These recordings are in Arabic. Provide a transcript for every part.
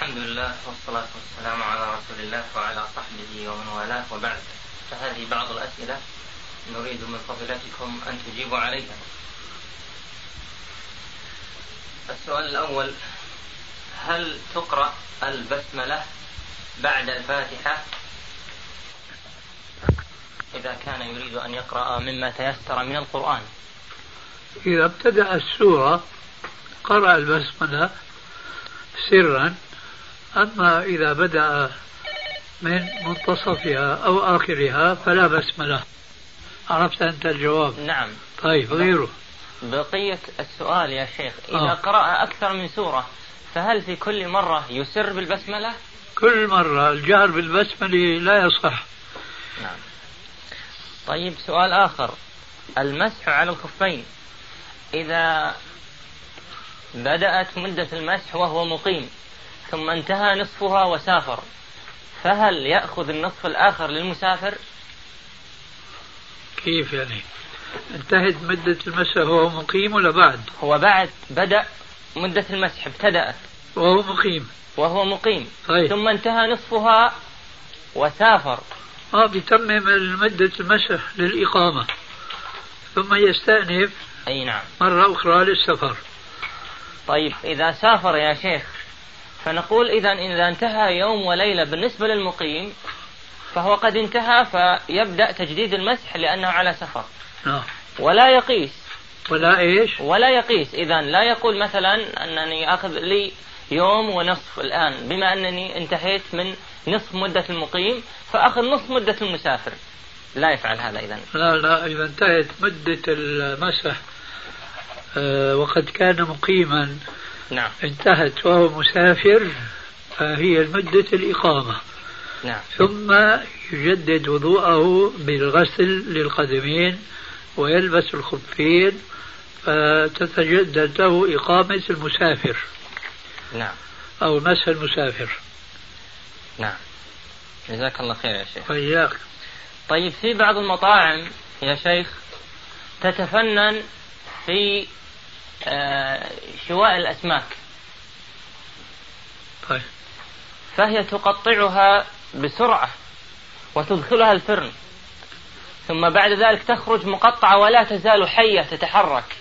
الحمد لله والصلاة والسلام على رسول الله وعلى صحبه ومن والاه وبعد. فهذه بعض الأسئلة نريد من فضيلتكم أن تجيبوا عليها. السؤال الأول هل تقرأ البسملة بعد الفاتحة؟ إذا كان يريد أن يقرأ مما تيسر من القرآن. إذا ابتدأ السورة قرأ البسملة سرا. أما إذا بدأ من منتصفها أو آخرها فلا بسملة عرفت أنت الجواب؟ نعم. طيب غيره. بقية السؤال يا شيخ. إذا آه. قرأ أكثر من سورة فهل في كل مرة يسر بالبسملة؟ كل مرة الجهر بالبسملة لا يصح. نعم. طيب سؤال آخر. المسح على الخفين. إذا بدأت مدة المسح وهو مقيم ثم انتهى نصفها وسافر فهل يأخذ النصف الآخر للمسافر؟ كيف يعني؟ انتهت مدة المسح وهو مقيم ولا بعد؟ هو بعد بدأ مدة المسح ابتدأت وهو مقيم وهو مقيم طيب. ثم انتهى نصفها وسافر آه بيتمم مدة المسح للإقامة ثم يستأنف أي نعم مرة أخرى للسفر طيب إذا سافر يا شيخ فنقول إذا إذا انتهى يوم وليلة بالنسبة للمقيم فهو قد انتهى فيبدأ تجديد المسح لأنه على سفر. نعم ولا يقيس. ولا إيش؟ ولا يقيس. اذا لا يقول مثلا أنني أخذ لي يوم ونصف الآن بما أنني انتهيت من نصف مدة المقيم فأخذ نصف مدة المسافر. لا يفعل هذا اذا لا لا إذا انتهت مدة المسح آه وقد كان مقيما نعم. انتهت وهو مسافر فهي مدة الإقامة. نعم. ثم يجدد وضوءه بالغسل للقدمين ويلبس الخفين فتتجدد له إقامة المسافر. نعم. أو مسح المسافر. نعم. جزاك الله خير يا شيخ. وإياك. طيب في بعض المطاعم يا شيخ تتفنن في شواء الأسماك. طيب. فهي تقطعها بسرعة وتدخلها الفرن. ثم بعد ذلك تخرج مقطعة ولا تزال حية تتحرك.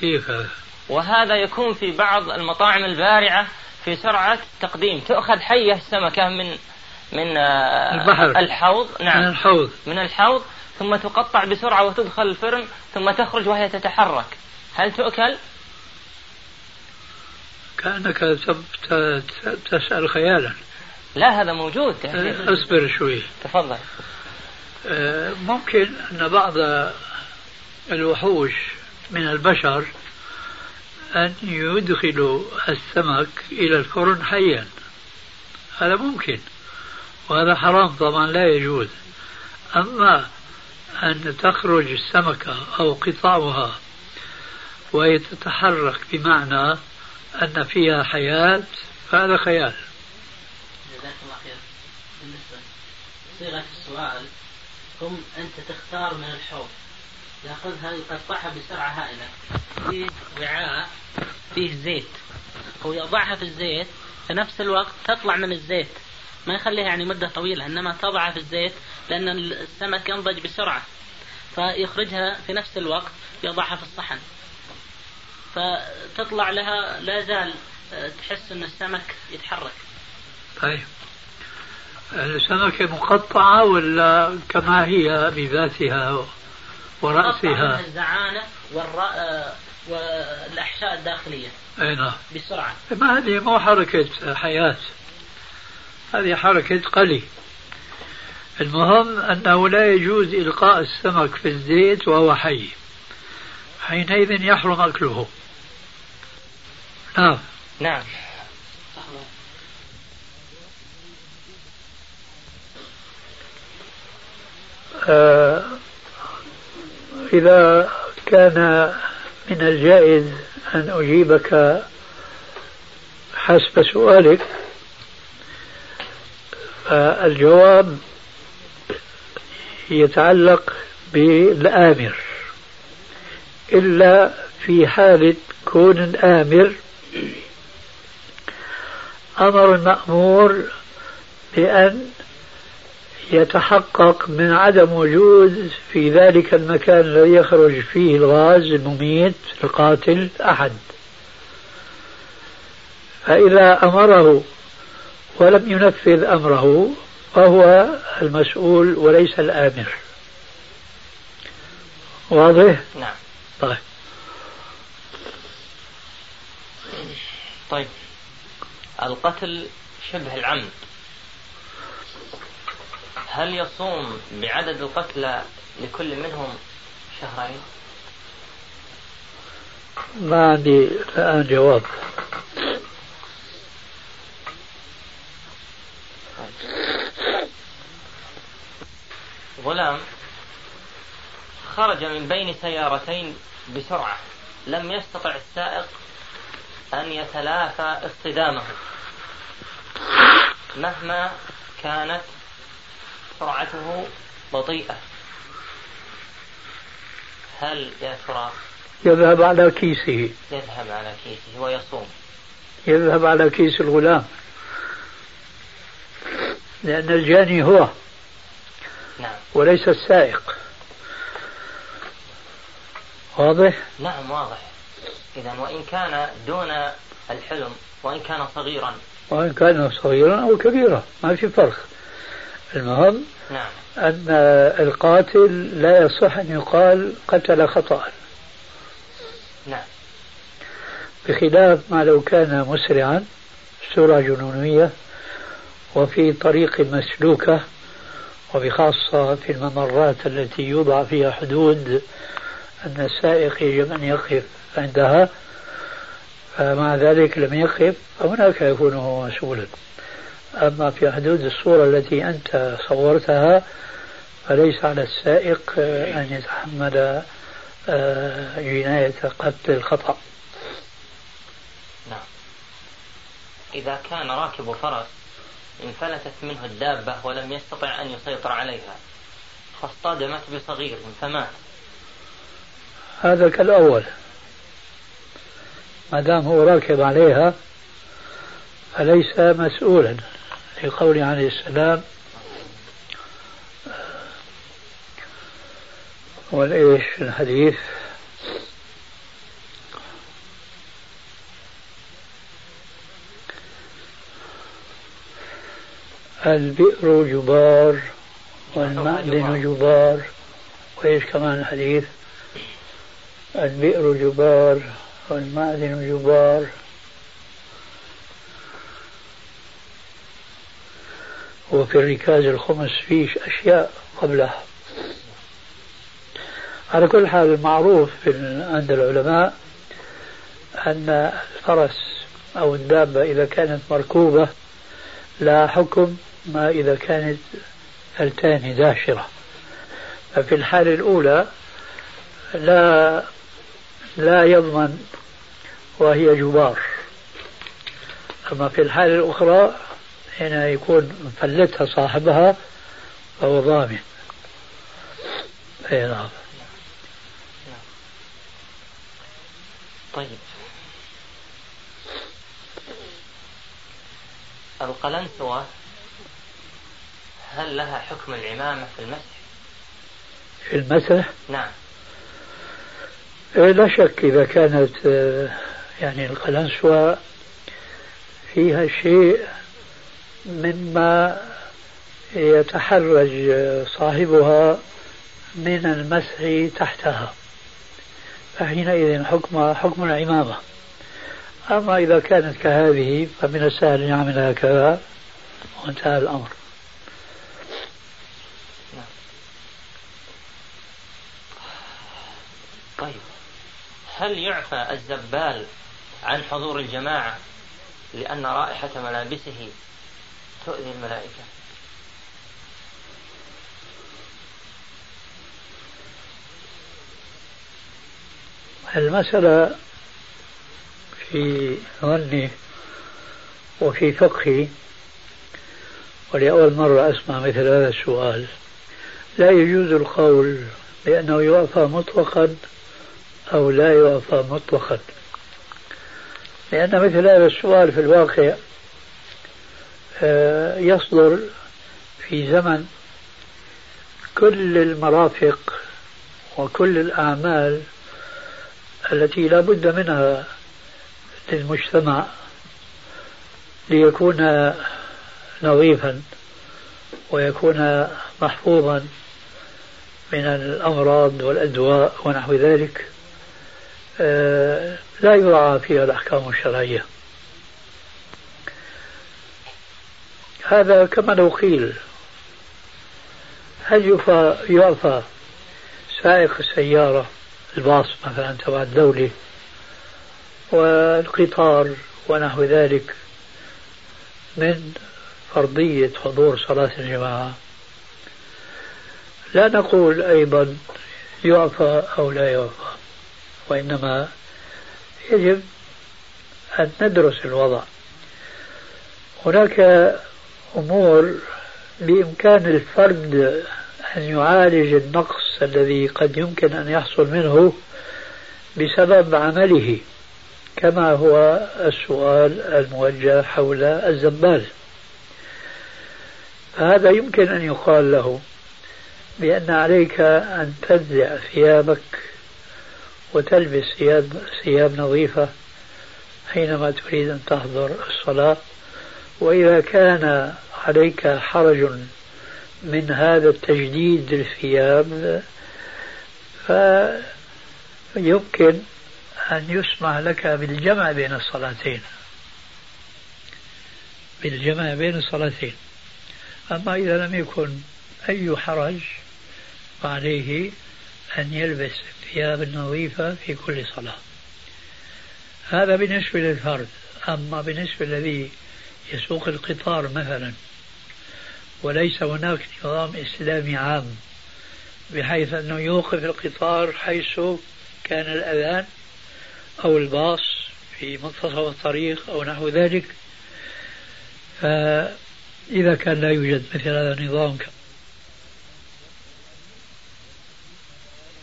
كيف؟ هذا؟ وهذا يكون في بعض المطاعم البارعة في سرعة تقديم تؤخذ حية السمكة من من آه، البحر. الحوض. نعم. من الحوض. من الحوض. ثم تقطع بسرعة وتدخل الفرن. ثم تخرج وهي تتحرك. هل تؤكل؟ كأنك تسأل خيالا. لا هذا موجود اصبر شوي. تفضل. آه، ممكن أن بعض الوحوش من البشر أن يدخلوا السمك إلى الفرن حيا. هذا ممكن وهذا حرام طبعا لا يجوز. أما أن تخرج السمكة أو قطعها وهي تتحرك بمعنى أن فيها حياة فهذا خيال. جزاك الله خير. بالنسبة صيغة السؤال ثم أنت تختار من الحوض يأخذها يقطعها بسرعة هائلة. في وعاء فيه زيت. هو يضعها في الزيت في نفس الوقت تطلع من الزيت. ما يخليها يعني مدة طويلة إنما تضعها في الزيت لأن السمك ينضج بسرعة. فيخرجها في نفس الوقت يضعها في الصحن. فتطلع لها لا زال آه، تحس أن السمك يتحرك. طيب. السمكة مقطعة ولا كما هي بذاتها ورأسها؟ الزعانة والرأ... آه، والأحشاء الداخلية. أي نعم. بسرعة. ما هذه مو حركة حياة. هذه حركة قلي. المهم أنه لا يجوز إلقاء السمك في الزيت وهو حي. حينئذ يحرم أكله. نعم نعم. آه، إذا كان من الجائز أن أجيبك حسب سؤالك فالجواب يتعلق بالآمر إلا في حالة كون الآمر أمر المأمور بأن يتحقق من عدم وجود في ذلك المكان الذي يخرج فيه الغاز المميت القاتل أحد. فإذا أمره ولم ينفذ أمره فهو المسؤول وليس الآمر. واضح؟ نعم. طيب. طيب. القتل شبه العمد. هل يصوم بعدد القتلى لكل منهم شهرين؟ ما عندي الآن جواب. غلام خرج من بين سيارتين بسرعة. لم يستطع السائق أن يتلافى اصطدامه مهما كانت سرعته بطيئة. هل يا ترى يذهب على كيسه. يذهب على كيسه ويصوم. يذهب على كيس الغلام. لأن الجاني هو. نعم. وليس السائق. واضح؟ نعم واضح. إذا وإن كان دون الحلم وإن كان صغيرا. وإن كان صغيرا أو كبيرا ما في فرق. المهم نعم. أن القاتل لا يصح أن يقال قتل خطأ. نعم. بخلاف ما لو كان مسرعا سرعة جنونية وفي طريق مسلوكة وبخاصة في الممرات التي يوضع فيها حدود أن السائق يجب أن يقف عندها فمع ذلك لم يقف فهناك يكون هو مسؤولا. أما في حدود الصورة التي أنت صورتها فليس على السائق أن يتحمل آه، جناية قتل الخطأ. نعم. إذا كان راكب فرس انفلتت منه الدابة ولم يستطع أن يسيطر عليها فاصطدمت بصغير فمات. هذا كالأول. ما دام هو راكب عليها فليس مسؤولا لقوله عليه السلام والإيش الحديث؟ البئر جبار والمأذن جبار. وإيش كمان الحديث؟ البئر جبار والمأذن جبار. وفي الركاز الخمس فيه أشياء قبلها. على كل حال المعروف عند العلماء أن الفرس أو الدابة إذا كانت مركوبة لا حكم ما إذا كانت ثلتان داشرة. ففي الحالة الأولى لا لا يضمن وهي جبار. أما في الحالة الأخرى هنا يكون مفلتها صاحبها فهو ضامن. أي نعم. طيب. القلنسوة هل لها حكم العمامة في المسح؟ في المسح؟ نعم. لا شك إذا كانت آه، يعني القلنسوة فيها شيء مما يتحرج صاحبها من المسح تحتها. فحينئذ حكمها حكم العمامة. أما إذا كانت كهذه فمن السهل أن يعملها كذا وانتهى الأمر. طيب. هل يعفى الزبال عن حضور الجماعة لأن رائحة ملابسه تؤذي الملائكة؟ المسألة في ظني وفي فقهي ولأول مرة أسمع مثل هذا السؤال. لا يجوز القول بأنه يعفى مطلقا أو لا يعفى مطلقا. لأن مثل هذا السؤال في الواقع آه، يصدر في زمن كل المرافق وكل الأعمال التي لا بد منها للمجتمع ليكون نظيفا ويكون محفوظا من الأمراض والأدواء ونحو ذلك. لا يراعى فيها الأحكام الشرعية. هذا كما لو قيل هل يعفى سائق السيارة الباص مثلا تبع الدولة والقطار ونحو ذلك من فرضية حضور صلاة الجماعة؟ لا نقول أيضا يعفى أو لا يعفى وإنما يجب أن ندرس الوضع. هناك أمور بإمكان الفرد أن يعالج النقص الذي قد يمكن أن يحصل منه بسبب عمله كما هو السؤال الموجه حول الزبال. فهذا يمكن أن يقال له بأن عليك أن تنزع ثيابك وتلبس ثياب, ثياب نظيفة حينما تريد أن تحضر الصلاة. وإذا كان عليك حرج من هذا التجديد للثياب فيمكن أن يسمح لك بالجمع بين الصلاتين. بالجمع بين الصلاتين. أما إذا لم يكن أي حرج فعليه أن يلبس الثياب النظيفة في كل صلاة. هذا بالنسبة للفرد أما بالنسبة الذي يسوق القطار مثلا وليس هناك نظام إسلامي عام بحيث أنه يوقف القطار حيث كان الأذان أو الباص في منتصف الطريق أو نحو ذلك. فإذا كان لا يوجد مثل هذا النظام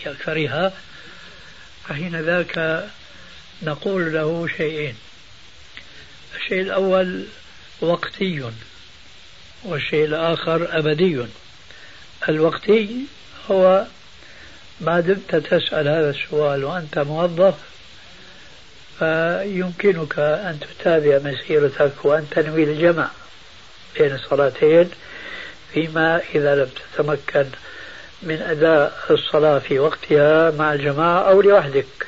ككرهها فحين ذاك نقول له شيئين. الشيء الأول وقتي والشيء الآخر أبدي. الوقتي هو ما دمت تسأل هذا السؤال وأنت موظف فيمكنك أن تتابع مسيرتك وأن تنوي الجمع بين الصلاتين فيما إذا لم تتمكن من أداء الصلاة في وقتها مع الجماعة أو لوحدك.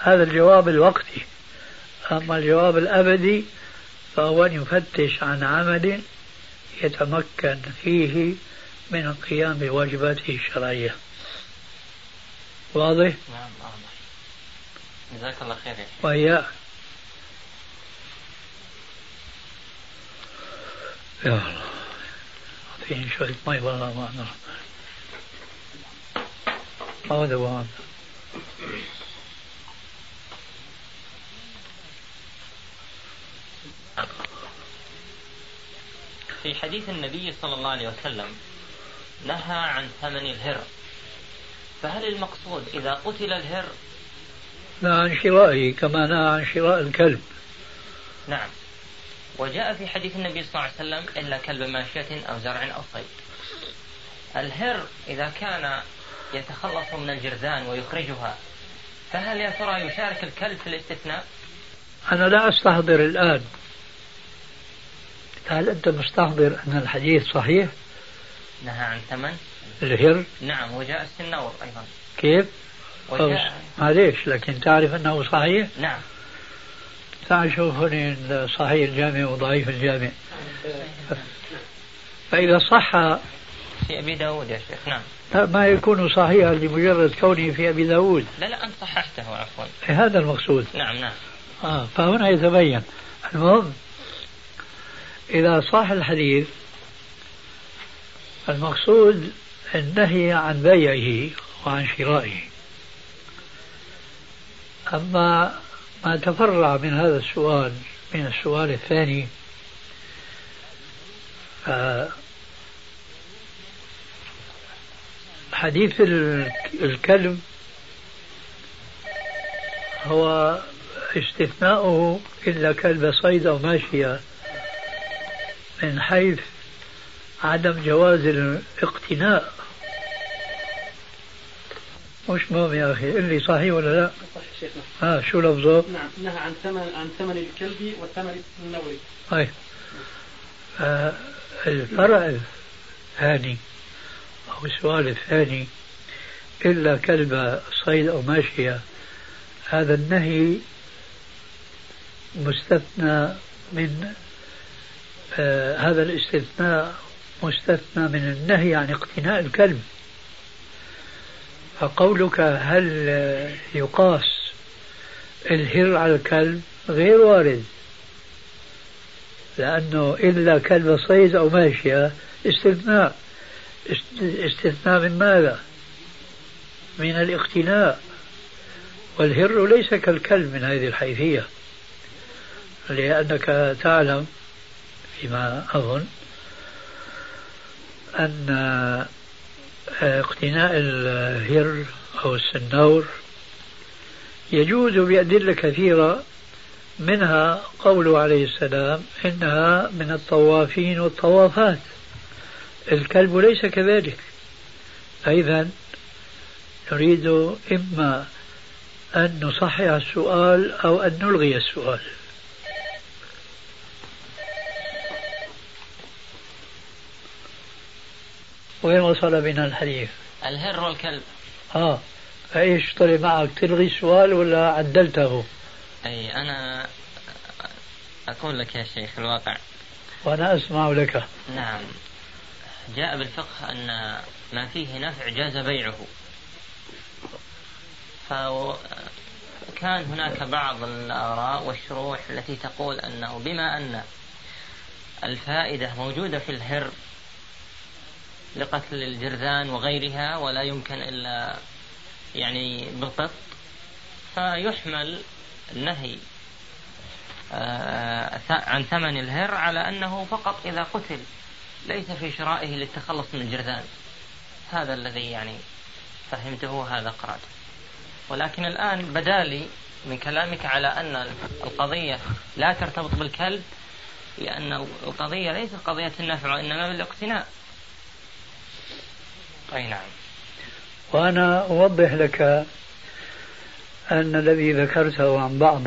هذا الجواب الوقتي. أما الجواب الأبدي فهو أن يفتش عن عمل يتمكن فيه من القيام بواجباته الشرعية. واضح؟ نعم واضح. جزاك الله خير يا وإياك يا الله. أعطيني شوية مي والله ما أنا ما هو في حديث النبي صلى الله عليه وسلم نهى عن ثمن الهر. فهل المقصود إذا قتل الهر؟ نهى عن شرائه كما نهى عن شراء الكلب. نعم. وجاء في حديث النبي صلى الله عليه وسلم إلا كلب ماشية أو زرع أو صيد الهر إذا كان يتخلص من الجرذان ويخرجها فهل يا ترى يشارك الكلب في الاستثناء؟ أنا لا أستحضر الآن هل أنت مستحضر أن الحديث صحيح؟ نهى عن ثمن الهر؟ نعم وجاء السنور أيضا كيف؟ وجاء معليش لكن تعرف أنه صحيح؟ نعم تعال شوف هنا صحيح الجامع وضعيف الجامع. فإذا صح في أبي داود يا شيخ نعم. ما يكون صحيحا لمجرد كونه في أبي داود. لا لا أنت صححته عفوا. هذا المقصود. نعم نعم. آه فهنا يتبين. المهم إذا صح الحديث المقصود النهي عن بيعه وعن شرائه. أما ما تفرع من هذا السؤال من السؤال الثاني حديث الكلب هو استثناؤه إلا كلب صيد أو ماشية من حيث عدم جواز الاقتناء مش مهم يا أخي اللي صحيح ولا لا؟ صحيح شيخنا ها شو لفظه؟ نعم نهى عن ثمن عن ثمن الكلب والثمن النوري طيب آه الفرع الثاني أو السؤال الثاني إلا كلب صيد أو ماشية هذا النهي مستثنى من آه هذا الاستثناء مستثنى من النهي عن اقتناء الكلب فقولك هل يقاس الهر على الكلب غير وارد؟ لأنه إلا كلب صيد أو ماشية استثناء. استثناء من ماذا؟ من الاقتناء. والهر ليس كالكلب من هذه الحيثية. لأنك تعلم فيما أظن أن اقتناء الهر أو السنور يجوز بأدلة كثيرة منها قوله عليه السلام إنها من الطوافين والطوافات. الكلب ليس كذلك. فإذا نريد إما أن نصحح السؤال أو أن نلغي السؤال. وين وصل بنا الحديث؟ الهر والكلب آه فإيش طلع معك تلغي السؤال ولا عدلته؟ أي أنا أقول لك يا شيخ الواقع. وأنا أسمع لك. نعم. جاء بالفقه أن ما فيه نفع جاز بيعه. فكان هناك بعض الآراء والشروح التي تقول أنه بما أن الفائدة موجودة في الهر لقتل الجرذان وغيرها ولا يمكن إلا يعني بالقط فيحمل النهي آه، عن ثمن الهر على أنه فقط إذا قتل ليس في شرائه للتخلص من الجرذان. هذا الذي يعني فهمته هذا قرأته ولكن الآن بدالي من كلامك على أن القضية لا ترتبط بالكلب لأن القضية ليست قضية النفع وإنما بالاقتناء. أي نعم. وأنا أوضح لك أن الذي ذكرته عن بعض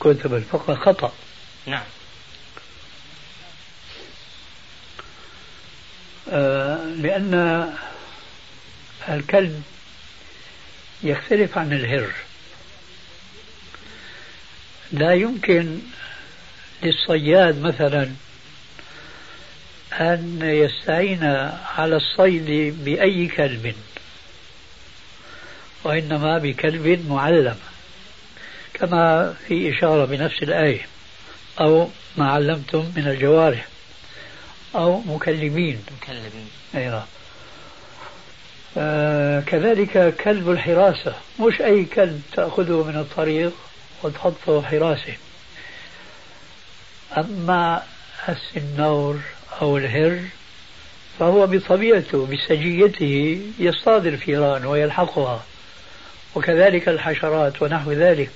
كتب الفقه خطأ. نعم. آه لأن الكلب يختلف عن الهر. لا يمكن للصياد مثلا أن يستعين على الصيد بأي كلب وإنما بكلب معلم كما في إشارة بنفس الآية أو ما علمتم من الجوارح أو مكلمين مكلمين أيوة. آه كذلك كلب الحراسة مش أي كلب تأخذه من الطريق وتحطه حراسة. أما السنور أو الهر فهو بطبيعته بسجيته يصطاد الفيران ويلحقها وكذلك الحشرات ونحو ذلك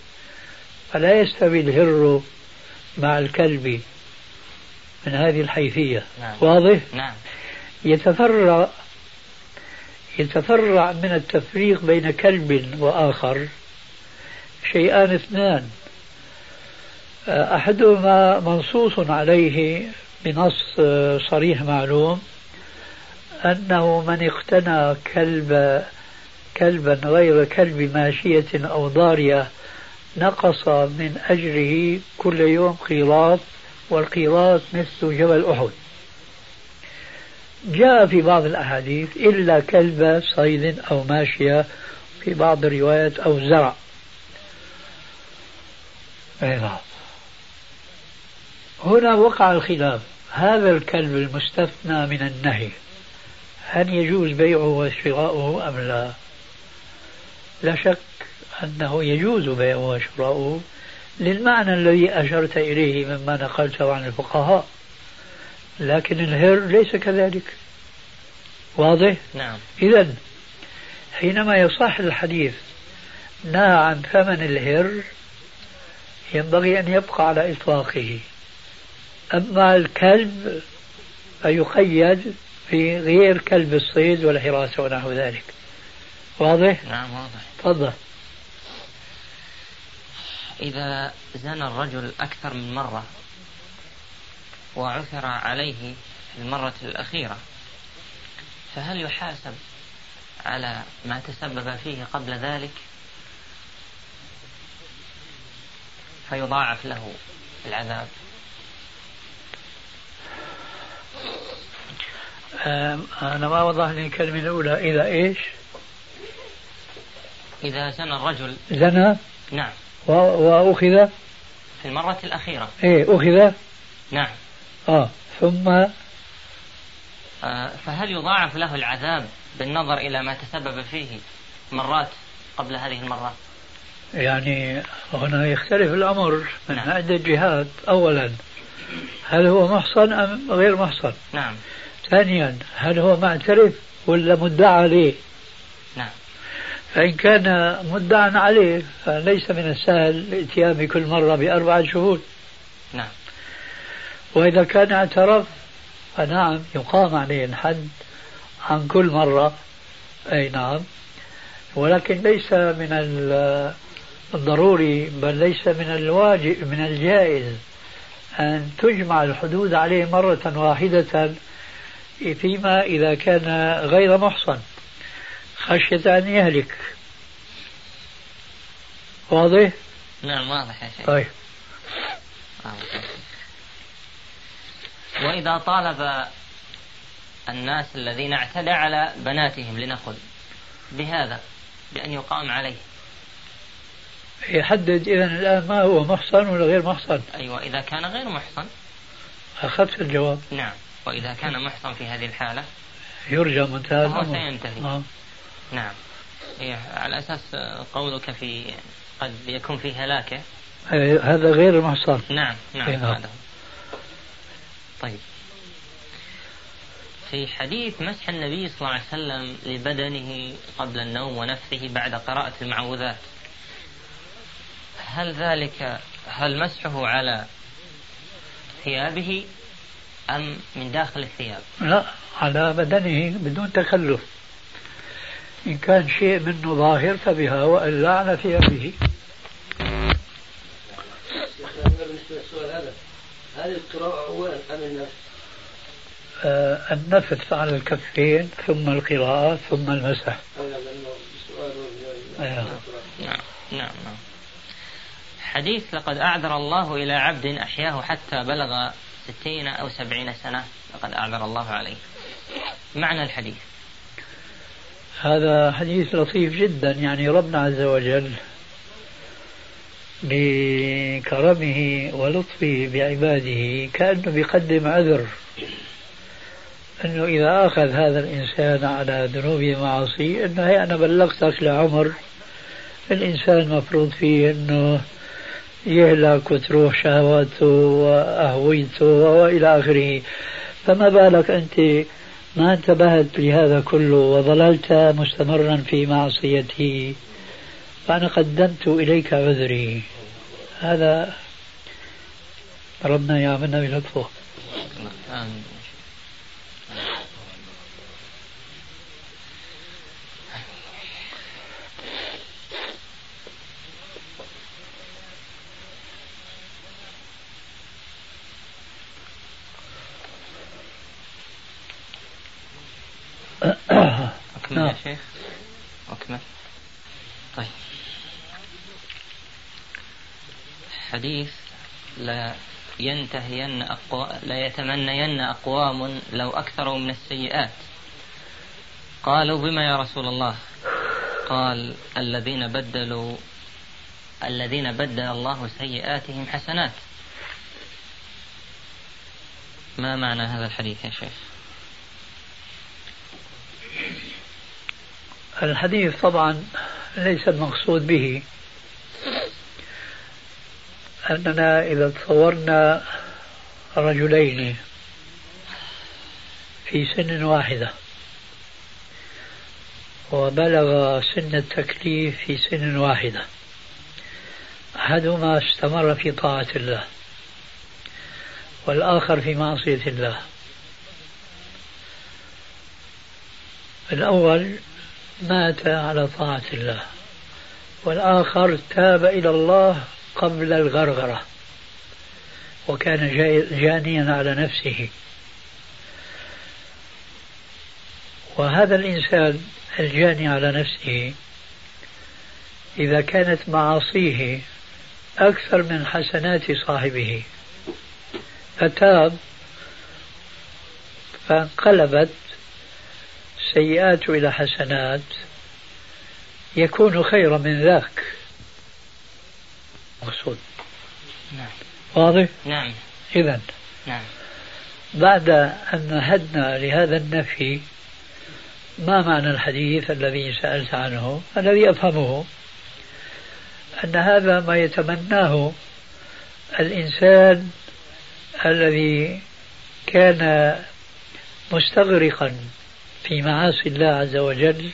فلا يستوي الهر مع الكلب من هذه الحيثية نعم. واضح؟ نعم يتفرع يتفرع من التفريق بين كلب وآخر شيئان اثنان أحدهما منصوص عليه بنص صريح معلوم أنه من اقتنى كلب كلبا غير كلب ماشية أو ضارية نقص من أجره كل يوم قيراط والقيراط مثل جبل أحد. جاء في بعض الأحاديث إلا كلب صيد أو ماشية في بعض الروايات أو زرع. أي نعم هنا وقع الخلاف. هذا الكلب المستثنى من النهي هل يجوز بيعه وشراؤه أم لا؟ لا شك أنه يجوز بيعه وشراؤه للمعنى الذي أشرت إليه مما نقلته عن الفقهاء لكن الهر ليس كذلك. واضح؟ نعم. إذا حينما يصح الحديث نهى عن ثمن الهر ينبغي أن يبقى على إطلاقه. أما الكلب فيقيد في غير كلب الصيد والحراسة ونحو ذلك. واضح؟ نعم واضح. تفضل. إذا زنى الرجل أكثر من مرة وعثر عليه في المرة الأخيرة فهل يحاسب على ما تسبب فيه قبل ذلك؟ فيضاعف له العذاب. أنا ما وضح لي الكلمة الأولى. إذا إيش؟ إذا زنى الرجل. زنى؟ نعم. وأخذ في المرة الأخيرة. إيه أخذ؟ نعم. آه ثم؟ آه فهل يضاعف له العذاب بالنظر إلى ما تسبب فيه مرات قبل هذه المرات يعني هنا يختلف الأمر من نعم. عدة جهات أولا هل هو محصن أم غير محصن؟ نعم. ثانيا هل هو معترف ولا مدعى عليه؟ نعم. فإن كان مدعى عليه فليس من السهل الاتيان بكل مرة بأربعة شهود. نعم. وإذا كان اعترف فنعم يقام عليه الحد عن كل مرة. أي نعم. ولكن ليس من الضروري بل ليس من الواجب من الجائز. أن تجمع الحدود عليه مرة واحدة فيما إذا كان غير محصن خشية أن يهلك. واضح؟ نعم واضح يا شيخ. طيب. وإذا طالب الناس الذين اعتدى على بناتهم لنقل بهذا بأن يقام عليه. يحدد إذا الآن ما هو محصن ولا غير محصن. أيوة إذا كان غير محصن. أخذت الجواب. نعم وإذا كان محصن في هذه الحالة. يرجى منتهى فهو سينتهي. آه. نعم. إيه على أساس قولك في قد يكون في هلاكة. إيه، هذا غير المحصن. نعم نعم إيه، نعم. هذا. طيب. في حديث مسح النبي صلى الله عليه وسلم لبدنه قبل النوم ونفسه بعد قراءة المعوذات. هل ذلك هل مسحه على ثيابه أم من داخل الثياب لا على بدنه بدون تكلف إن كان شيء منه ظاهر فبها وإلا على ثيابه بالنسبة للسؤال هذا هل القراءة أولا أم النفس؟ آه النفث على الكفين ثم القراءة ثم المسح السؤال. نعم نعم نعم حديث لقد أعذر الله إلى عبد أحياه حتى بلغ ستين أو سبعين سنة لقد أعذر الله عليه. معنى الحديث. هذا حديث لطيف جدا يعني ربنا عز وجل بكرمه ولطفه بعباده كأنه بيقدم عذر أنه إذا أخذ هذا الإنسان على ذنوبه ومعاصيه أنه هي أنا بلغتك لعمر الإنسان مفروض فيه أنه يهلك وتروح شهواته وأهويته وإلى آخره. فما بالك أنت؟ ما انتبهت لهذا كله وظللت مستمرا في معصيته فأنا قدمت إليك عذري. هذا ربنا يعملنا بلطفه أكمل يا نعم. شيخ. أكمل. طيب. حديث لا ينتهين أقوى لا يتمنين أقوام لو أكثروا من السيئات. قالوا بما يا رسول الله؟ قال الذين بدلوا الذين بدل الله سيئاتهم حسنات. ما معنى هذا الحديث يا شيخ؟ الحديث طبعا ليس المقصود به. أننا إذا تصورنا رجلين في سن واحدة وبلغ سن التكليف في سن واحدة أحدهما استمر في طاعة الله والآخر في معصية الله. الأول مات على طاعة الله. والآخر تاب إلى الله قبل الغرغرة. وكان جانيا على نفسه. وهذا الإنسان الجاني على نفسه إذا كانت معاصيه أكثر من حسنات صاحبه. فتاب فانقلبت سيئاته إلى حسنات يكون خيرا من ذاك. مقصود. نعم. واضح؟ نعم. إذا نعم. بعد أن مهدنا لهذا النفي ما معنى الحديث الذي سألت عنه؟ الذي أفهمه. أن هذا ما يتمناه الإنسان الذي كان مستغرقا في معاصي الله عز وجل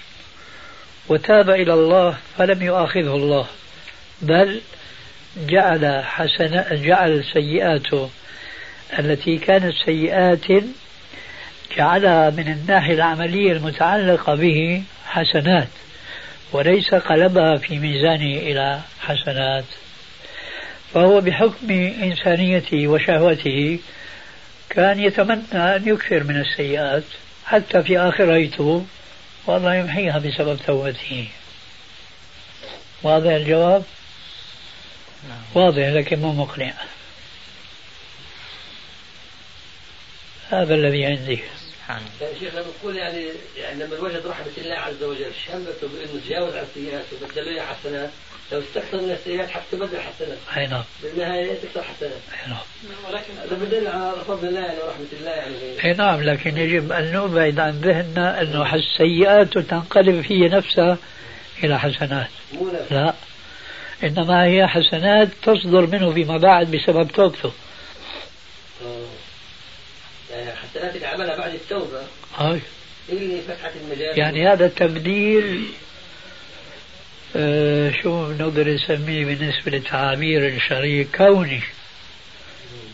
وتاب إلى الله فلم يؤاخذه الله بل جعل حسن جعل سيئاته التي كانت سيئات جعلها من الناحية العملية المتعلقة به حسنات وليس قلبها في ميزانه إلى حسنات. فهو بحكم إنسانيته وشهوته كان يتمنى أن يكثر من السيئات. حتى في آخر يتوب والله يمحيها بسبب توبته. واضح الجواب؟ نعم. واضح لكن مو مقنع. هذا الذي عندي. سبحان الله. يعني شيخ لما نقول يعني يعني لما الوجد رحمة الله عز وجل شمته بأنه تجاوز عن السيئات وبدل له حسنات لو استكثر من السيئات حتى تبدل حسنات. أي نعم. بالنهاية تكثر حسنات. أي نعم. ولكن هذا بدل على فضل الله يعني ورحمة الله يعني. أي نعم لكن يجب أن نبعد عن ذهننا أنه السيئات تنقلب هي نفسها إلى حسنات. مو لا. إنما هي حسنات تصدر منه فيما بعد بسبب توبته. حسنات اللي عملها بعد التوبة هاي اللي فتحت المجال يعني هذا تبديل آه شو نقدر نسميه بالنسبة لتعابير الشريك كوني.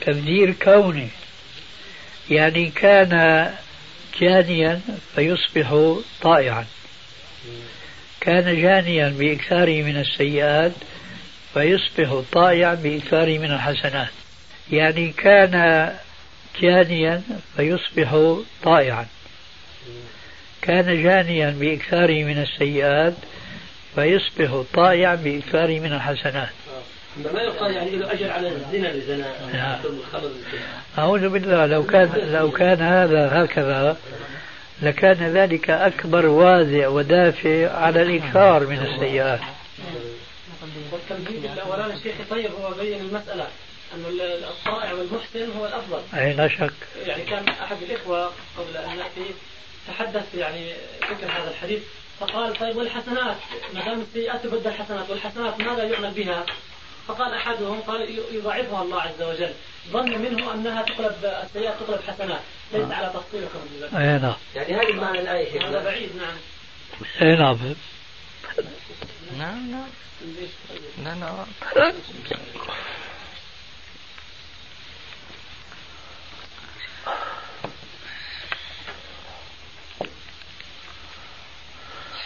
تبديل كوني. يعني كان جانيا فيصبح طائعا. كان جانيا بإكثاره من السيئات فيصبح طائعا بإكثاره من الحسنات. يعني كان جانيا فيصبح طائعا. كان جانيا بإكثاره من السيئات فيصبح طائعا بإكثاره من الحسنات. ما يقال يعني له أجر على الزنا الزنا أعوذ بالله لو كان لو كان هذا هكذا لكان ذلك أكبر وازع ودافع على الإكثار من السيئات. والتمهيد الأولاني شيخ طيب هو بين المسألة أن الطائع والمحسن هو الأفضل. أي لا شك. يعني كان أحد الإخوة قبل أن نأتي تحدث يعني ذكر هذا الحديث. فقال طيب والحسنات ما دام السيئات تبدل حسنات والحسنات ماذا يعمل بها؟ فقال أحدهم قال يضاعفها الله عز وجل. ظن منه أنها تقلب السيئات تقلب حسنات. ليس على تفصيلكم أي نعم. يعني هذه المعنى الآية هذا بعيد نعم. أي نعم. نعم نعم. لا لا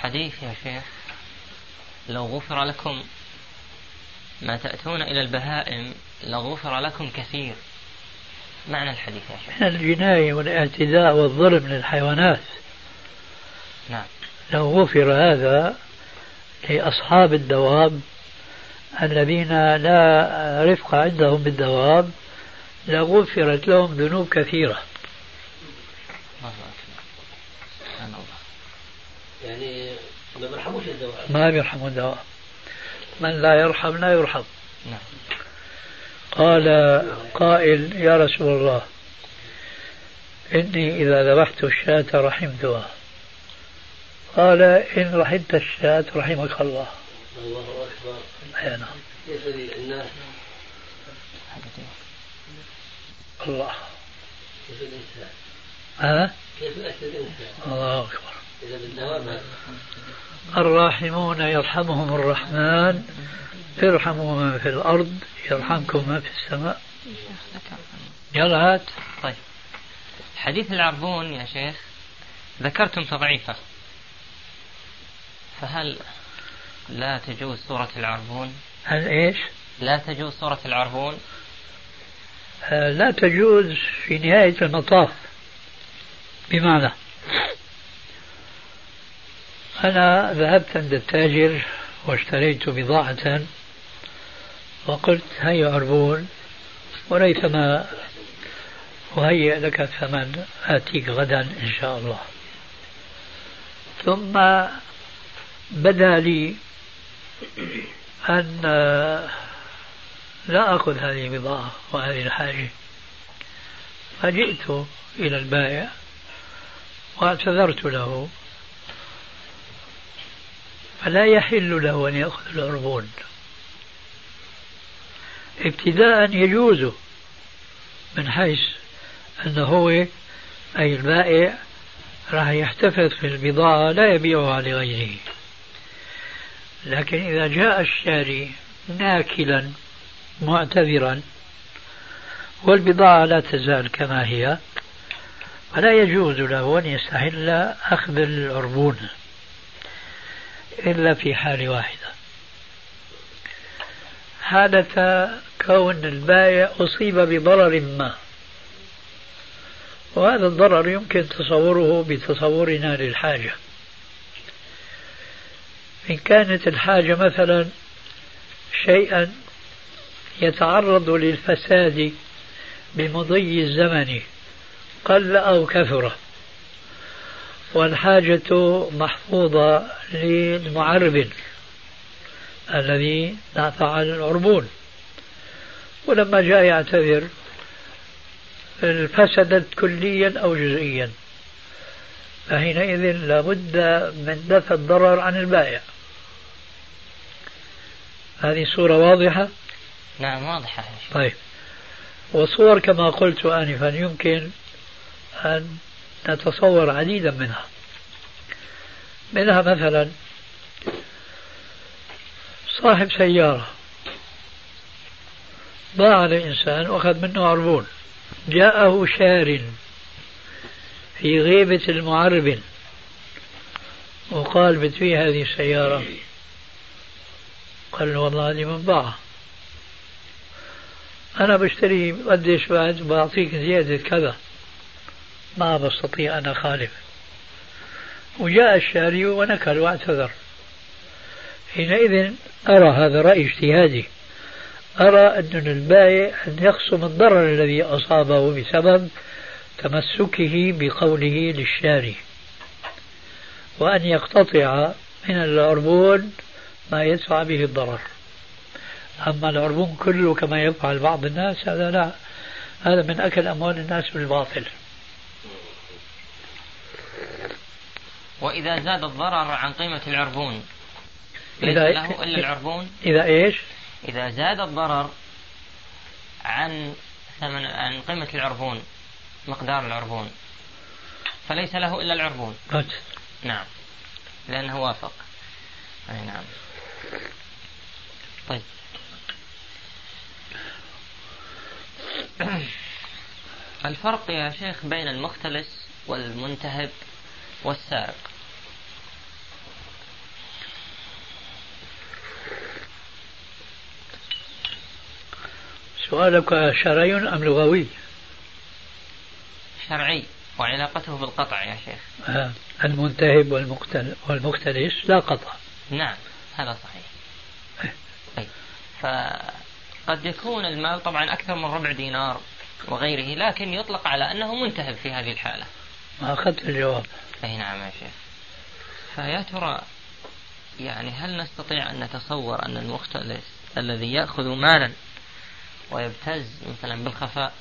حديث يا شيخ لو غفر لكم ما تأتون إلى البهائم لغفر لكم كثير. معنى الحديث يا شيخ. من الجناية والاعتداء والظلم للحيوانات. نعم. لو غفر هذا لأصحاب الدواب الذين لا رفق عندهم بالدواب لغفرت لهم ذنوب كثيرة. يعني ما بيرحموش الدواب ما بيرحموا الدواب من لا يرحم لا يرحم. نعم. قال قائل يا رسول الله إني إذا ذبحت الشاة رحمتها قال إن رحمت الشاة رحمك الله. الله أكبر. أي نعم. كيف الناس؟ الله. كيف الإنسان؟ ها؟ كيف الإنسان؟ الله أكبر. الراحمون يرحمهم الرحمن ارحموا من في الأرض يرحمكم من في السماء. يلا هات. طيب. حديث العربون يا شيخ ذكرتم تضعيفه. فهل لا تجوز سورة العربون؟ هل إيش؟ لا تجوز سورة العربون؟ آه، لا تجوز في نهاية المطاف. بمعنى أنا ذهبت عند التاجر واشتريت بضاعة وقلت هيا عربون وليثما أهيئ لك الثمن آتيك غدا إن شاء الله. ثم بدا لي أن لا أخذ هذه البضاعة وهذه الحاجة. فجئت إلى البائع واعتذرت له. فلا يحل له أن يأخذ العربون. ابتداء يجوز من حيث أنه هو أي البائع راح يحتفظ في البضاعة لا يبيعها لغيره. لكن إذا جاء الشاري ناكلا معتذرا والبضاعة لا تزال كما هي فلا يجوز له أن يستحل أخذ العربون. إلا في حال واحدة. حالة كون البائع أصيب بضرر ما. وهذا الضرر يمكن تصوره بتصورنا للحاجة. إن كانت الحاجة مثلا شيئا يتعرض للفساد بمضي الزمن قل أو كثر والحاجة محفوظة للمعرب الذي نافع عن العربون. ولما جاء يعتذر فسدت كليا أو جزئيا فحينئذ لابد من دفع الضرر عن البائع. هذه صورة واضحة؟ نعم واضحة. طيب. وصور كما قلت آنفا يمكن أن نتصور عديدا منها. منها مثلا صاحب سيارة. باع الإنسان وأخذ منه عربون جاءه شار في غيبة المعرب. وقال بتبيع هذه السيارة؟ قال له والله هذه من باعها. أنا بشتري قديش بعد بعطيك زيادة كذا. ما بستطيع أن أخالف. وجاء الشاري ونكل واعتذر. حينئذ أرى هذا رأي اجتهادي. أرى أن البائع أن يخصم الضرر الذي أصابه بسبب تمسكه بقوله للشاري. وأن يقتطع من العربون ما يدفع به الضرر. أما العربون كله كما يفعل بعض الناس هذا لا هذا من أكل أموال الناس بالباطل. وإذا زاد الضرر عن قيمة العربون ليس إذا له إلا العربون؟ إذا إيش؟ إذا زاد الضرر عن ثمن عن قيمة العربون مقدار العربون فليس له إلا العربون. بس. نعم. لأنه وافق. أي نعم. طيب. الفرق يا شيخ بين المختلس والمنتهب والسارق. سؤالك شرعي أم لغوي؟ شرعي وعلاقته بالقطع يا شيخ. آه. المنتهب والمختل والمختلس لا قطع. نعم هذا صحيح. طيب فقد يكون المال طبعا أكثر من ربع دينار وغيره لكن يطلق على أنه منتهب في هذه الحالة. ما أخذت الجواب. أي نعم يا شيخ. فيا ترى يعني هل نستطيع أن نتصور أن المختلس الذي يأخذ مالا ويبتز مثلا بالخفاء.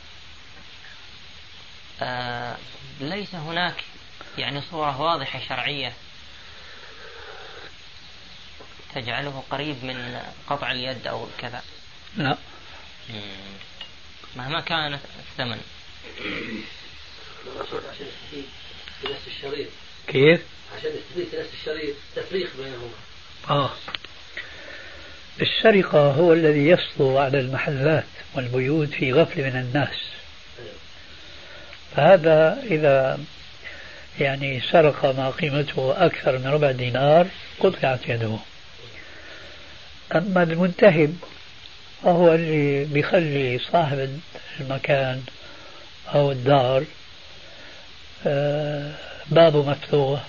آه ليس هناك يعني صورة واضحة شرعية تجعله قريب من قطع اليد أو كذا. لا. مهما كان الثمن. كيف؟ عشان يستفيد في نفس الشريط تفريق بينهما. آه. السرقة هو الذي يسطو على المحلات والبيوت في غفلة من الناس. فهذا إذا يعني سرق ما قيمته أكثر من ربع دينار قطعت يده. أما المنتهب فهو اللي بيخلي صاحب المكان أو الدار آه، بابه مفتوح.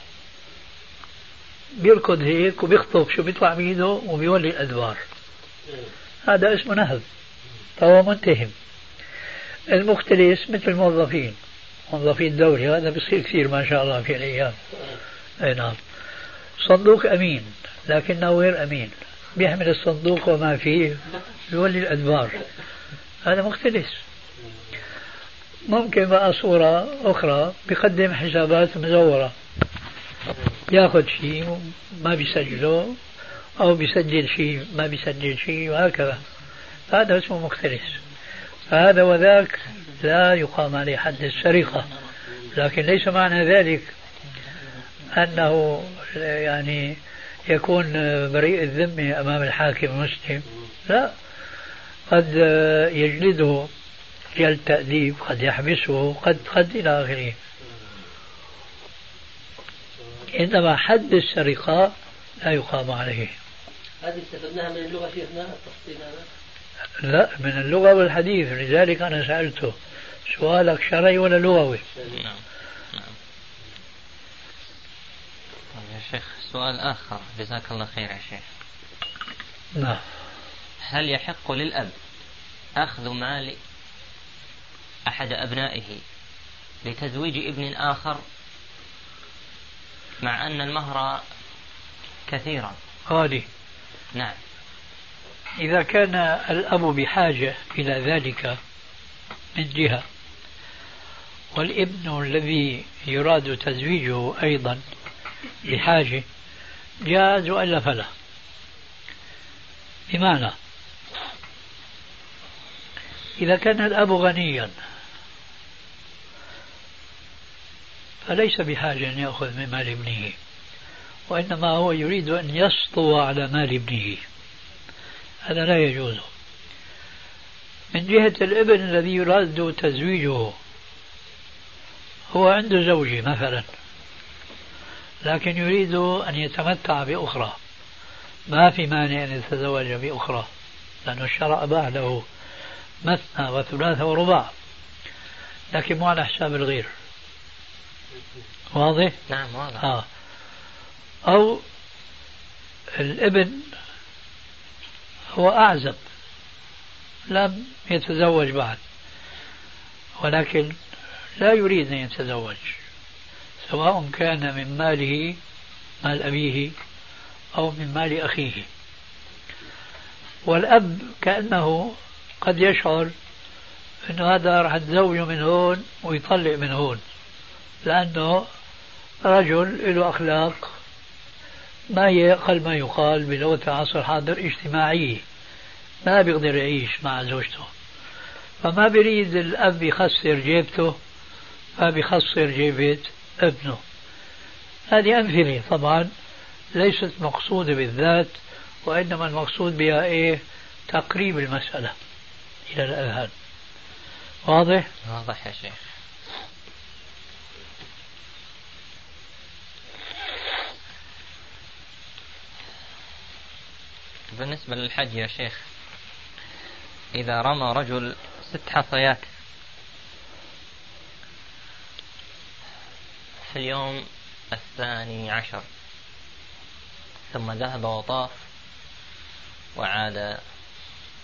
بيركض هيك وبيخطف شو بيطلع بيده وبيولي الأدوار هذا اسمه نهب فهو منتهم. المختلس مثل الموظفين. موظفي الدولة هذا بصير كثير ما شاء الله في الأيام. أي نعم. صندوق أمين لكنه غير أمين. بيحمل الصندوق وما فيه يولي الأدبار هذا مختلس. ممكن بقى صورة أخرى بيقدم حسابات مزورة. ياخذ شيء ما بيسجله أو بيسجل شيء ما بيسجل شيء وهكذا. هذا اسمه مختلس فهذا وذاك لا يقام عليه حد السرقة. لكن ليس معنى ذلك أنه يعني يكون بريء الذمة أمام الحاكم المسلم. لا. قد يجلده جلد تأديب قد يحبسه قد قد إلى آخره. إنما حد السرقة لا يقام عليه. هذه استفدناها من اللغة شيخنا التفصيل هذا لا من اللغة والحديث لذلك أنا سألته. سؤالك شرعي ولا لغوي؟ نعم نعم. طيب يا شيخ سؤال آخر. جزاك الله خير يا شيخ. نعم. هل يحق للأب أخذ مال أحد أبنائه لتزويج ابن آخر؟ مع أن المهر كثيرا. غالي نعم. إذا كان الأب بحاجة إلى ذلك من جهة والابن الذي يراد تزويجه أيضا بحاجة جاز وإلا فلا. بمعنى إذا كان الأب غنيا فليس بحاجة أن يأخذ من مال ابنه وإنما هو يريد أن يسطو على مال ابنه. هذا لا يجوز. من جهة الإبن الذي يراد تزويجه هو عنده زوجة مثلا لكن يريد أن يتمتع بأخرى. ما في مانع أن يتزوج بأخرى لأن الشرع أباح له مثنى وثلاثة ورباع. لكن مو على حساب الغير. واضح؟ نعم واضح آه. أو الابن هو أعزب لم يتزوج بعد ولكن لا يريد أن يتزوج سواء كان من ماله مال أبيه أو من مال أخيه والأب كأنه قد يشعر أنه هذا راح يتزوجه من هون ويطلق من هون لأنه رجل له أخلاق ما هي أقل ما يقال بلغة العصر الحاضر اجتماعية ما بيقدر يعيش مع زوجته. فما بيريد الأب يخسر جيبته ما بيخسر جيبة ابنه. هذه أمثلة طبعا ليست مقصودة بالذات وإنما المقصود بها إيه؟ تقريب المسألة إلى الأذهان. واضح؟ واضح يا شيخ. بالنسبة للحج يا شيخ إذا رمى رجل ست حصيات في اليوم الثاني عشر ثم ذهب وطاف وعاد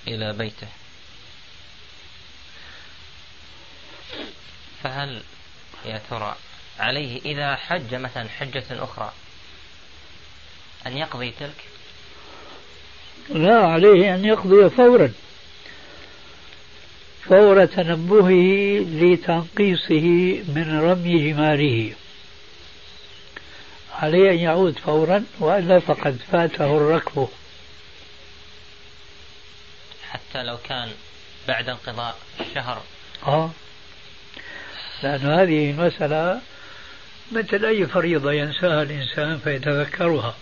إلى بيته فهل يا ترى عليه إذا حج مثلا حجة أخرى أن يقضي تلك؟ لا عليه أن يقضي فورا. فور تنبهه لتنقيصه من رمي جماره عليه أن يعود فورا وإلا فقد فاته الركب. حتى لو كان بعد انقضاء الشهر آه. لأن هذه المسألة مثل أي فريضة ينساها الإنسان فيتذكرها.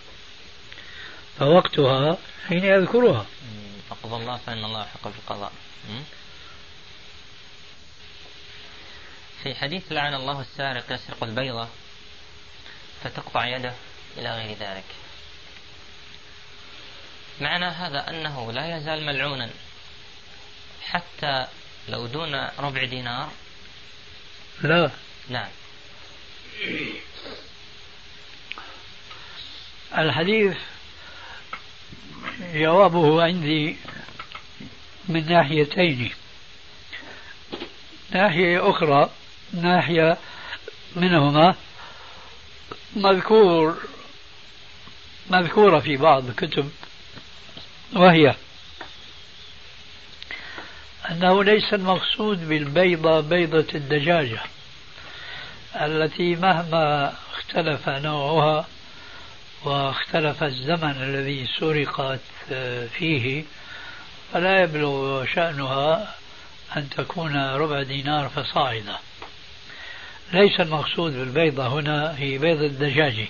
فوقتها حين يذكرها. فقضى الله فإن الله حق في القضاء في حديث لعن الله السارق يسرق البيضة فتقطع يده إلى غير ذلك. معنى هذا أنه لا يزال ملعونا حتى لو دون ربع دينار. لا. نعم. الحديث جوابه عندي من ناحيتين. ناحية أخرى ناحية منهما مذكور مذكورة في بعض الكتب وهي أنه ليس المقصود بالبيضة بيضة الدجاجة التي مهما اختلف نوعها واختلف الزمن الذي سرقت فيه فلا يبلغ شأنها أن تكون ربع دينار فصاعدا ليس المقصود بالبيضة هنا هي بيضة الدجاجة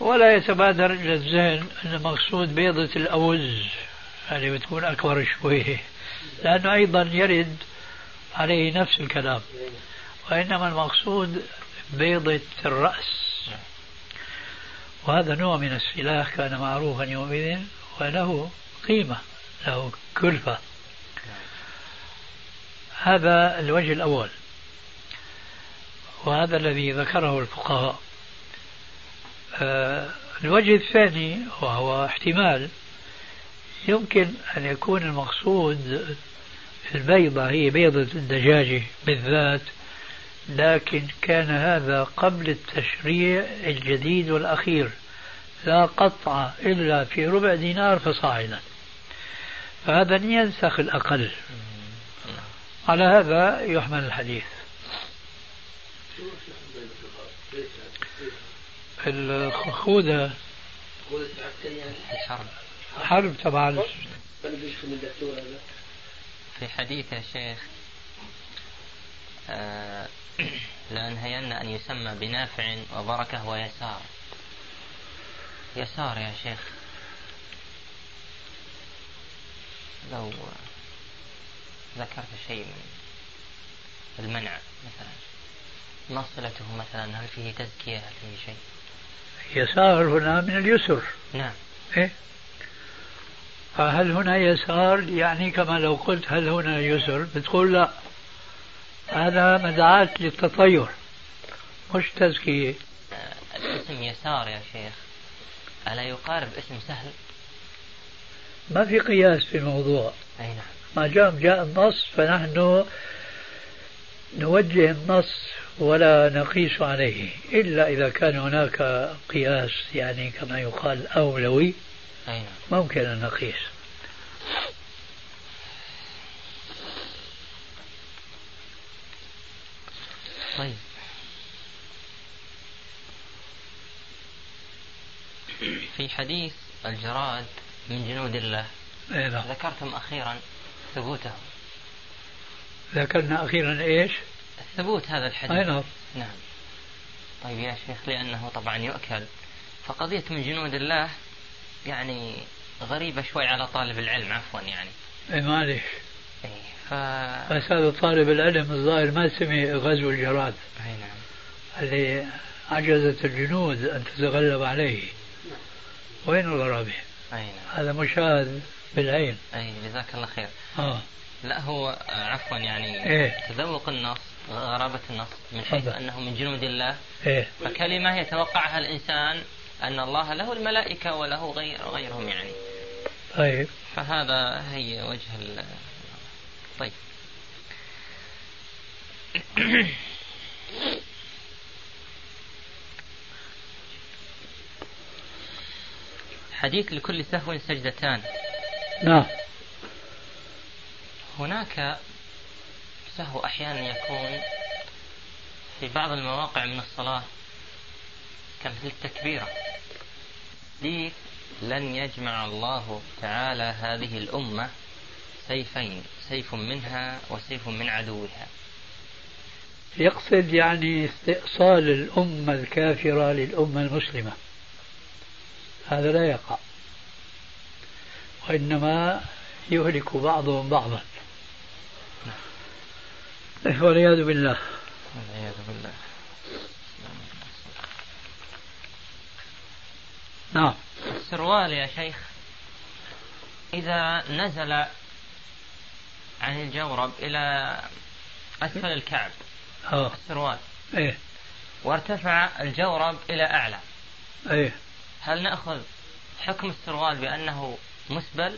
ولا يتبادر إلى الذهن أن المقصود بيضة الأوز يعني بتكون أكبر شوية لأنه أيضا يرد عليه نفس الكلام. وإنما المقصود بيضة الرأس. وهذا نوع من السلاح كان معروفا يومئذ وله قيمة له كلفة. هذا الوجه الأول. وهذا الذي ذكره الفقهاء. آه، الوجه الثاني وهو احتمال. يمكن أن يكون المقصود البيضة هي بيضة الدجاجة بالذات. لكن كان هذا قبل التشريع الجديد والأخير لا قطع إلا في ربع دينار فصاعدا. فهذا ينسخ الأقل. على هذا يحمل الحديث. الخوذة الحرب حرب طبعا في حديث يا شيخ آه لأنهين أن يسمى بنافع وبركة ويسار. يسار يا شيخ. لو ذكرت شيء من المنع مثلا ما صلته مثلا هل فيه تزكية؟ هل فيه شيء؟ يسار هنا من اليسر. نعم. إيه؟ فهل هنا يسار؟ يعني كما لو قلت هل هنا يسر؟ بتقول لا. هذا مدعاة للتطير مش تزكية. الاسم يسار يا شيخ. ألا يقارب اسم سهل؟ ما في قياس في الموضوع. أي نعم. ما دام جاء النص فنحن نوجه النص ولا نقيس عليه إلا إذا كان هناك قياس يعني كما يقال أولوي. أي نعم. ممكن أن نقيس. طيب. في حديث الجراد من جنود الله. إيه. ذكرتم أخيرا ثبوته ذكرنا أخيرا إيش؟ ثبوت هذا الحديث. أي نعم. نعم. طيب يا شيخ لأنه طبعا يؤكل. فقضية من جنود الله يعني غريبة شوي على طالب العلم عفوا يعني. إيه معلش إيه. ف... بس هذا طالب العلم الظاهر ما سمع غزو الجراد؟ أي نعم. اللي عجزت الجنود أن تتغلب عليه. وين الغرابة؟ أي نعم. هذا مشاهد بالعين. أي جزاك الله خير. آه. لا هو عفوا يعني إيه؟ تذوق النص غرابة النص من حيث. أنه من جنود الله. إيه. فكلمة يتوقعها الإنسان أن الله له الملائكة وله غير غيرهم يعني. طيب. فهذا هي وجه ال طيب. حديث لكل سهو سجدتان. نعم. هناك سهو أحيانا يكون في بعض المواقع من الصلاة كمثل التكبيرة. لي لن يجمع الله تعالى هذه الأمة سيفين سيف منها وسيف من عدوها. يقصد يعني استئصال الأمة الكافرة للأمة المسلمة. هذا لا يقع. وإنما يهلك بعضهم بعضا. والعياذ بالله. والعياذ بالله. نعم. السروال يا شيخ إذا نزل عن الجورب إلى أسفل الكعب آه. السروال إيه. وارتفع الجورب إلى أعلى. إيه. هل نأخذ حكم السروال بأنه مسبل؟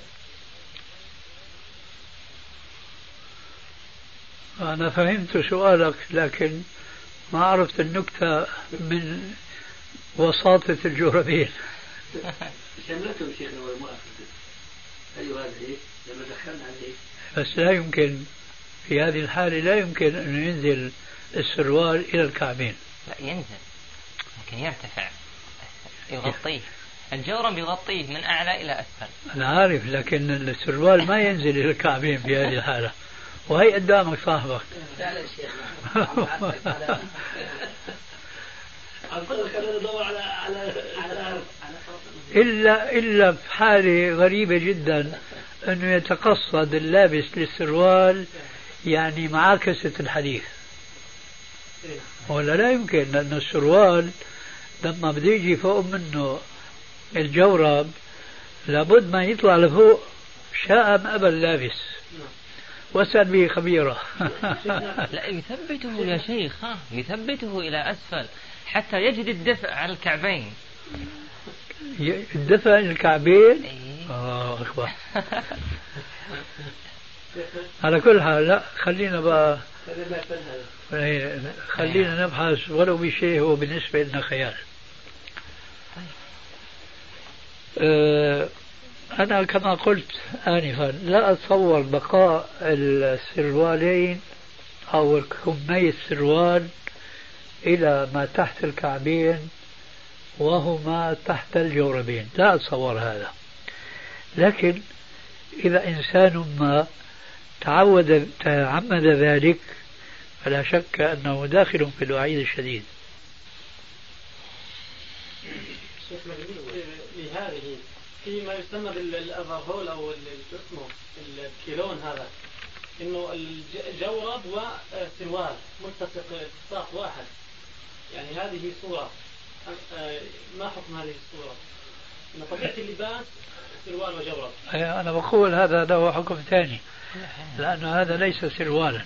أنا فهمت سؤالك لكن ما عرفت النكتة من وساطة الجوربين شملته شيخنا والمؤسسة أيوة هذا إيه لما دخلنا عليه بس لا يمكن في هذه الحالة لا يمكن أن ينزل السروال إلى الكعبين. لا ينزل لكن يرتفع يغطيه. الجورب يغطيه من أعلى إلى أسفل. أنا عارف لكن السروال ما ينزل إلى الكعبين في هذه الحالة. وهي قدامك صاحبك إلا إلا في حالة غريبة جدا. أنه يتقصد اللابس للسروال يعني معاكسة الحديث. ولا لا يمكن لأن السروال لما بده يجي فوق منه الجورب لابد ما يطلع لفوق شاء أم أبى اللابس. واسأل به خبيرة. لا يثبته يا شيخ ها يثبته إلى أسفل حتى يجد الدفء على الكعبين. الدفع الكعبين؟ آه أكبر. على كل حال لا خلينا بقى. إيه، خلينا نبحث ولو بشيء هو بالنسبة لنا خيال آه، أنا كما قلت آنفا لا أتصور بقاء السروالين أو كمي السروال إلى ما تحت الكعبين وهما تحت الجوربين. لا أتصور هذا. لكن إذا إنسان ما تعود تعمد ذلك فلا شك أنه داخل في الوعيد الشديد. لهذه فيما يسمى بالافرهول أو اسمه الكيلون هذا إنه الجورب وسروال ملتصق التصاق واحد. يعني هذه صورة. ما حكم هذه الصورة؟ إن طبيعة اللباس سروال وجورب أنا بقول هذا له حكم ثاني لأن هذا ليس سروالا.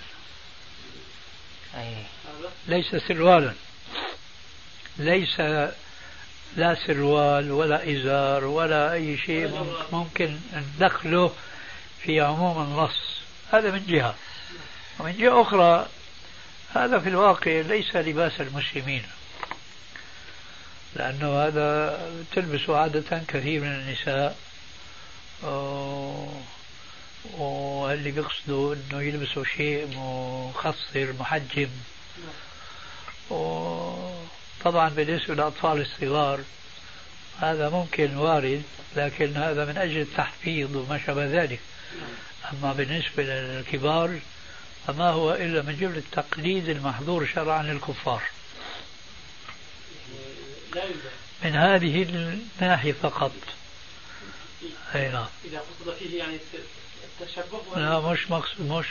ليس سروالا. ليس لا سروال ولا إزار ولا أي شيء ممكن ندخله في عموم النص. هذا من جهة. ومن جهة أخرى هذا في الواقع ليس لباس المسلمين. لأنه هذا تلبس عادة كثير من النساء. واللي بيقصدوا إنه يلبسوا شيء مخصر محجم. طبعا بالنسبة للأطفال الصغار. هذا ممكن وارد لكن هذا من أجل التحفيظ وما شابه ذلك. أما بالنسبة للكبار فما هو إلا من جملة التقليد المحظور شرعا للكفار. من هذه الناحية فقط. أي نعم. إذا قصد فيه يعني التشبه لا مش مقصود مش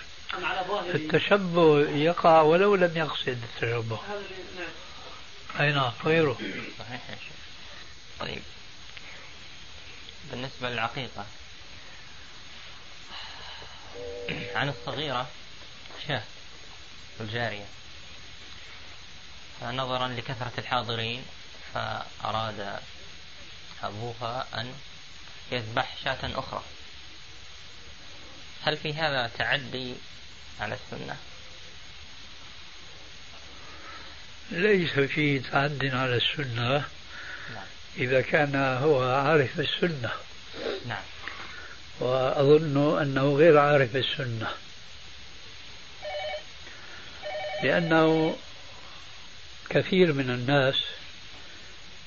التشبه يقع ولو لم يقصد التشبه. نعم. أي نعم غيره. صحيح يا شيخ. طيب. بالنسبة للعقيقة. عن الصغيرة شاة الجارية. فنظرا لكثرة الحاضرين. فأراد أبوها أن يذبح شاة أخرى. هل في هذا تعدي على السنة؟ ليس فيه تعد على السنة. إذا كان هو عارف السنة. نعم. وأظن أنه غير عارف السنة. لأنه كثير من الناس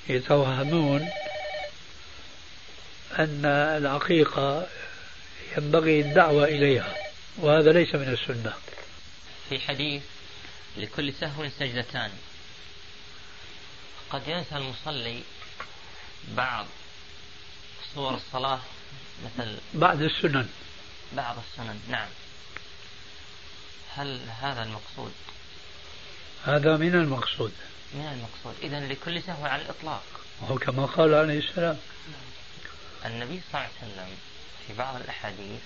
يتوهمون أن العقيقة ينبغي الدعوة إليها وهذا ليس من السنة. في حديث لكل سهو سجدتان. قد ينسى المصلي بعض صور الصلاة مثل بعد السنن. بعض السنن نعم. هل هذا المقصود؟ هذا من المقصود. من المقصود. إذا لكل سهو على الإطلاق. وهو كما قال عليه السلام. النبي صلى الله عليه وسلم في بعض الأحاديث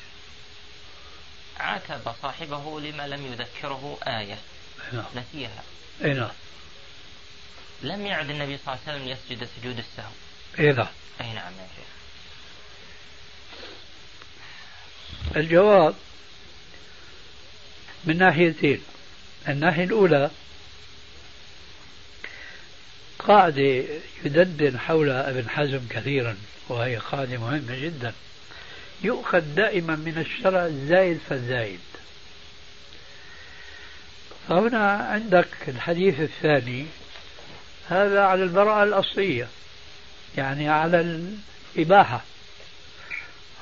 عاتب صاحبه لما لم يذكره آية نعم. نسيها. أي نعم. لم يعد النبي صلى الله عليه وسلم يسجد سجود السهو. أي نعم. أي نعم يا شيخ. الجواب من ناحيتين. الناحية الأولى قاعدة يدندن حولها ابن حزم كثيرا وهي قاعدة مهمة جدا. يؤخذ دائما من الشرع الزايد فالزايد فهنا عندك الحديث الثاني هذا على البراءة الأصلية يعني على الإباحة.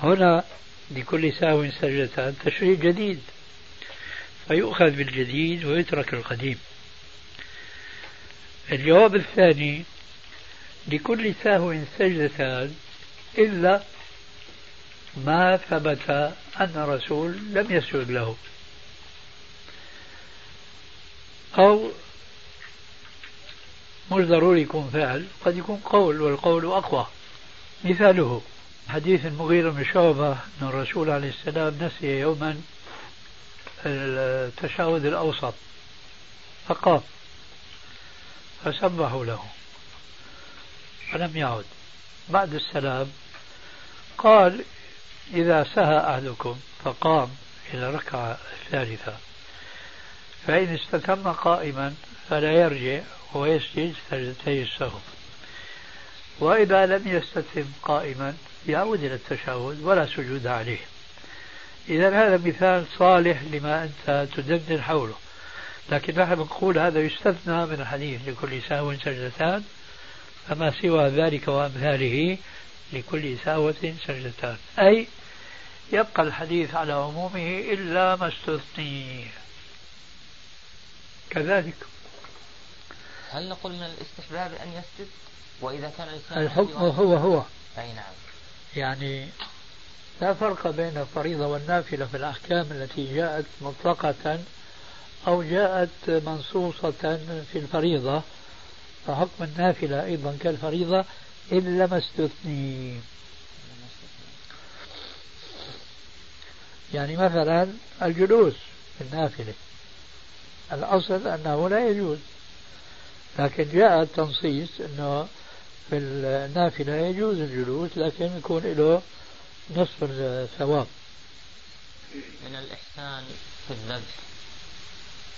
هنا لكل ساو سجدتان تشريع جديد. فيؤخذ بالجديد ويترك القديم. الجواب الثاني لكل سهو سجدتان إلا ما ثبت أن الرسول لم يسجد له. أو مش ضروري يكون فعل قد يكون قول والقول أقوى. مثاله حديث المغيرة بن شعبة أن الرسول عليه السلام نسي يوما التشهد الأوسط فقام فسبحوا له. فلم يعد. بعد السلام قال إذا سهى أحدكم فقام إلى الركعة الثالثة. فإن استتم قائما فلا يرجع ويسجد سجدتي السهو وإذا لم يستتم قائما يعود إلى التشهد ولا سجود عليه. إذا هذا مثال صالح لما أنت تدندن حوله. لكن نحن نقول هذا يستثنى من الحديث لكل سهو سجدتان فما سوى ذلك وأمثاله لكل ساوة سجدتان. أي يبقى الحديث على عمومه إلا ما استثني. كذلك. هل نقول من الاستحباب أن يسجد؟ وإذا كان الحكم هو هو. أي نعم. يعني لا فرق بين الفريضة والنافلة في الأحكام التي جاءت مطلقة أو جاءت منصوصة في الفريضة فحكم النافلة أيضا كالفريضة إلا ما استثني. يعني مثلا الجلوس في النافلة. الأصل أنه لا يجوز. لكن جاء التنصيص أنه في النافلة يجوز الجلوس لكن يكون له نصف الثواب. من الإحسان في الذبح.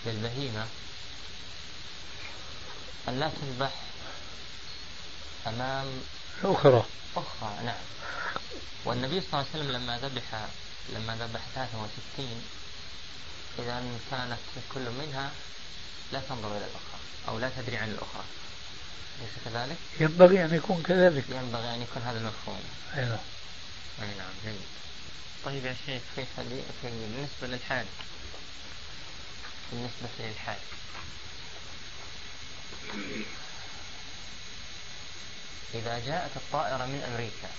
للبهيمة أن لا تذبح أمام أخرى. أخرى نعم. والنبي صلى الله عليه وسلم لما ذبح لما ذبح 63 إذا كانت كل منها لا تنظر إلى الأخرى أو لا تدري عن الأخرى. أليس كذلك؟ ينبغي أن يكون كذلك. ينبغي أن يكون هذا المفهوم. أيوة. أي نعم جيد طيب يا شيخ. في حديث في بالنسبة للحاج بالنسبة للحاج. إذا جاءت الطائرة من أمريكا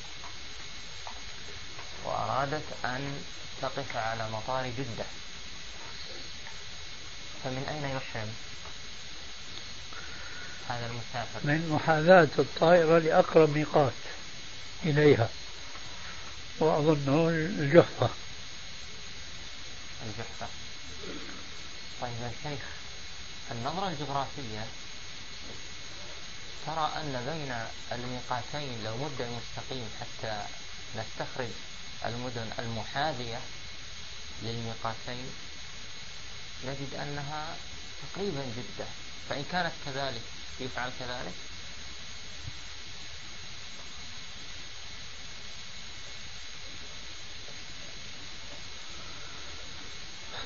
وأرادت أن تقف على مطار جدة فمن أين يحرم؟ هذا المسافر. من محاذاة الطائرة لأقرب ميقات إليها. وأظنه الجحفة. الجحفة. طيب يا شيخ النظرة الجغرافية ترى أن بين الميقاتين لو مد المستقيم حتى نستخرج المدن المحاذية للميقاتين نجد أنها تقريبا جدة. فإن كانت كذلك يفعل كذلك؟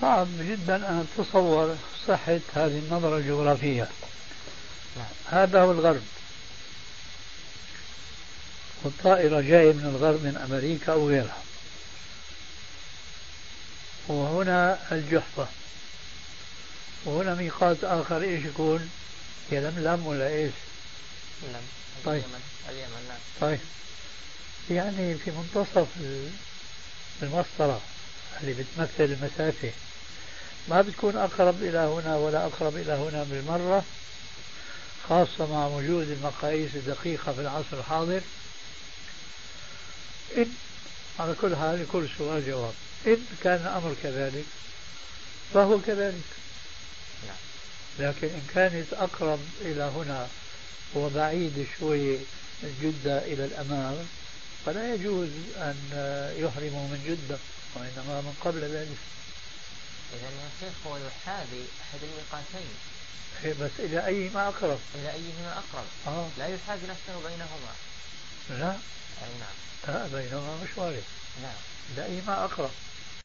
صعب جدا أن أتصور صحة هذه النظرة الجغرافية. هذا هو الغرب. والطائرة جاية من الغرب من أمريكا أو غيرها. وهنا الجحفة. وهنا ميقات آخر إيش يكون؟ يلملم ولا إيش؟ نعم طيب. اليمن. نعم. طيب. يعني في منتصف المسطرة. اللي بتمثل المسافة. ما بتكون أقرب إلى هنا ولا أقرب إلى هنا بالمرة خاصة مع وجود المقاييس الدقيقة في العصر الحاضر. إن على كل حال لكل سؤال جواب. إن كان الأمر كذلك فهو كذلك. لكن إن كانت أقرب إلى هنا وبعيد شوي جدة إلى الأمام فلا يجوز أن يحرموا من جدة. وإنما من قبل ذلك. إذا يا شيخ هو يحاذي أحد الميقاتين بس إلى أي ما أقرب؟ إلى أيهما أقرب؟ آه. لا يحاذي نفسه بينهما. لا. أي نعم. لا بينهما مش وارد نعم. إلى أي ما أقرب؟